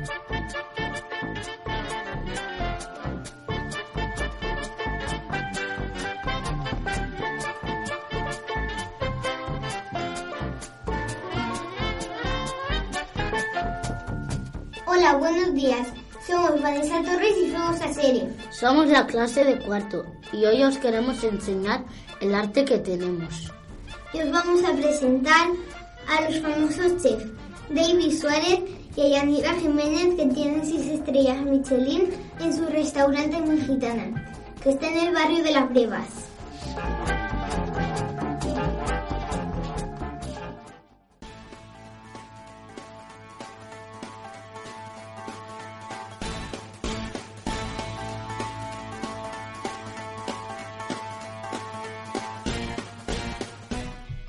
Hola, buenos días. Somos Vanessa Torres y somos a serie. Somos la clase de cuarto y hoy os queremos enseñar el arte que tenemos. Y os vamos a presentar a los famosos chefs David Suárez y a Yanira Jiménez que tienen seis estrellas Michelin en su restaurante muy gitana, que está en el barrio de Las Brevas.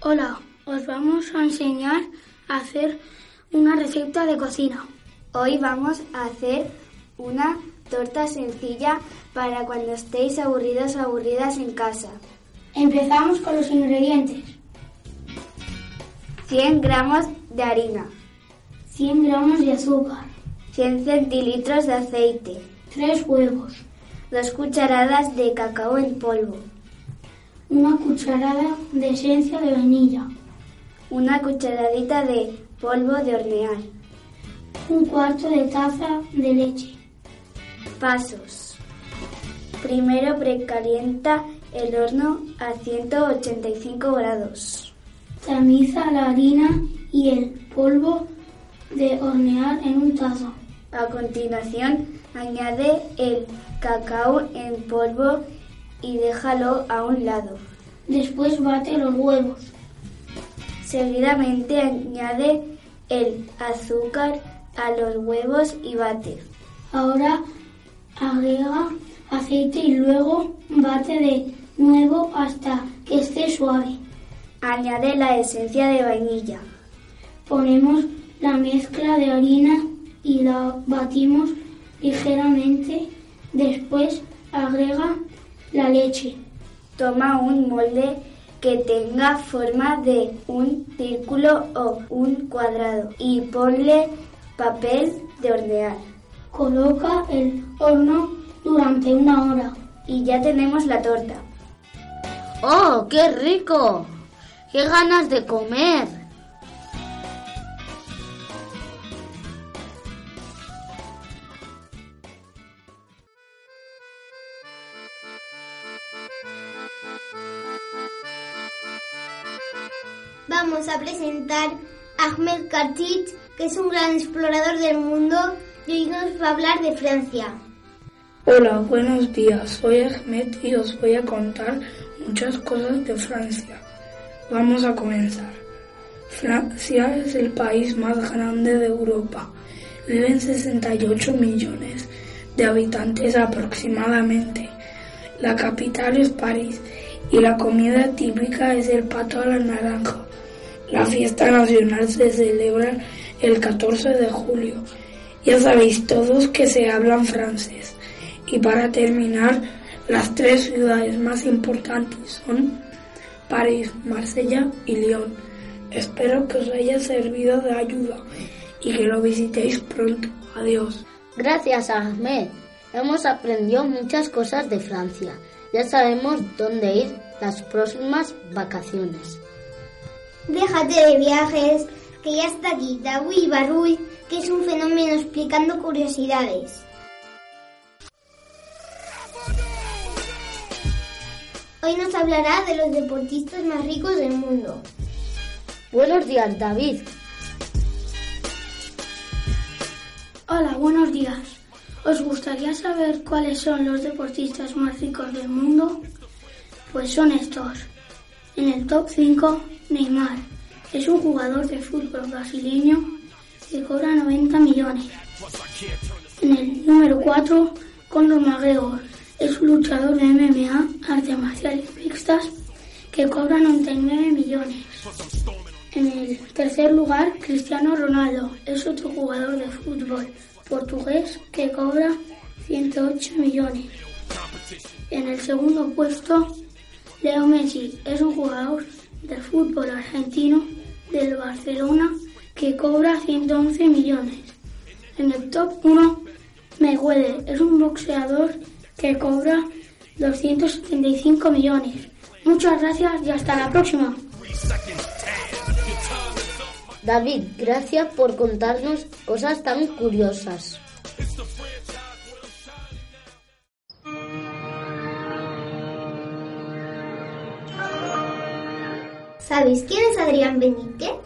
Hola, os vamos a enseñar a hacer una receta de cocina. Hoy vamos a hacer una torta sencilla para cuando estéis aburridos o aburridas en casa. Empezamos con los ingredientes. 100 gramos de harina, 100 gramos de azúcar, 100 centilitros de aceite, 3 huevos, 2 cucharadas de cacao en polvo, una cucharada de esencia de vainilla, una cucharadita de polvo de hornear. un cuarto de taza de leche. Pasos. Primero precalienta el horno a 185 grados. Tamiza la harina y el polvo de hornear en un tazo. A continuación, añade el cacao en polvo y déjalo a un lado. Después bate los huevos. Seguidamente añade el azúcar a los huevos y bate. Ahora agrega aceite y luego bate de nuevo hasta que esté suave. Añade la esencia de vainilla. Ponemos la mezcla de harina y la batimos ligeramente. Después agrega la leche. Toma un molde que tenga forma de un círculo o un cuadrado y ponle papel de hornear. Coloca el horno durante una hora. Y ya tenemos la torta. ¡Oh, qué rico! ¡Qué ganas de comer! Vamos a presentar a Ahmed Kartich, que es un gran explorador del mundo y hoy nos va a hablar de Francia. Hola, buenos días. Soy Ahmed y os voy a contar muchas cosas de Francia. Vamos a comenzar. Francia es el país más grande de Europa. Viven 68 millones de habitantes aproximadamente. La capital es París y la comida típica es el pato a la naranja. La fiesta nacional se celebra el 14 de julio. Ya sabéis todos que se hablan francés. Y para terminar, las tres ciudades más importantes son París, Marsella y Lyon. Espero que os haya servido de ayuda y que lo visitéis pronto. Adiós. Gracias, Ahmed. Hemos aprendido muchas cosas de Francia. Ya sabemos dónde ir las próximas vacaciones. Déjate de viajes, que ya está aquí Dawi Barruy, que es un fenómeno explicando curiosidades. Hoy nos hablará de los deportistas más ricos del mundo. Buenos días, David. Hola, buenos días. ¿Os gustaría saber cuáles son los deportistas más ricos del mundo? Pues son estos. En el top 5, Neymar. Es un jugador de fútbol brasileño que cobra 90 millones. En el número 4, Conor McGregor. Es un luchador de MMA, artes marciales mixtas, que cobra 99 millones. En el tercer lugar, Cristiano Ronaldo. Es otro jugador de fútbol portugués que cobra 108 millones. En el segundo puesto, Leo Messi es un jugador de fútbol argentino del Barcelona que cobra 111 millones. En el top 1, Mayweather es un boxeador que cobra 275 millones. Muchas gracias y hasta la próxima. David, gracias por contarnos cosas tan curiosas. ¿Sabéis quién es Adrián Benítez?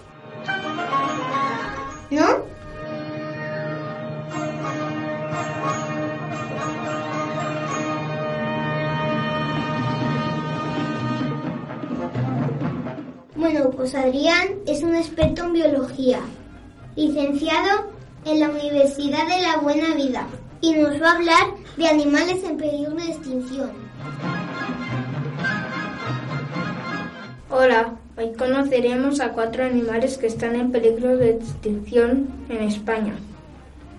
Pues Adrián es un experto en biología, licenciado en la Universidad de la Buena Vida y nos va a hablar de animales en peligro de extinción. Hola, hoy conoceremos a cuatro animales que están en peligro de extinción en España.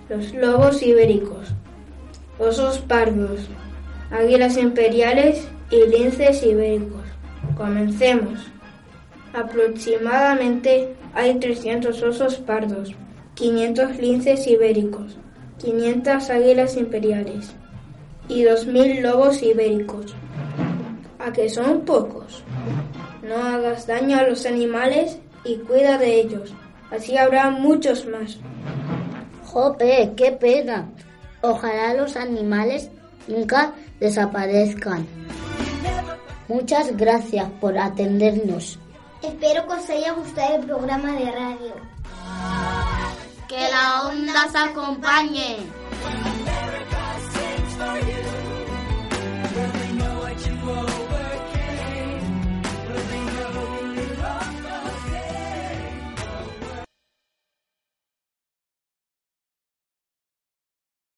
Los lobos ibéricos, osos pardos, águilas imperiales y linces ibéricos. Comencemos. Aproximadamente hay 300 osos pardos, 500 linces ibéricos, 500 águilas imperiales y 2.000 lobos ibéricos. ¿A que son pocos? No hagas daño a los animales y cuida de ellos. Así habrá muchos más. Jope, qué pena. Ojalá los animales nunca desaparezcan. Muchas gracias por atendernos. Espero que os haya gustado el programa de radio. Que la onda se acompañe.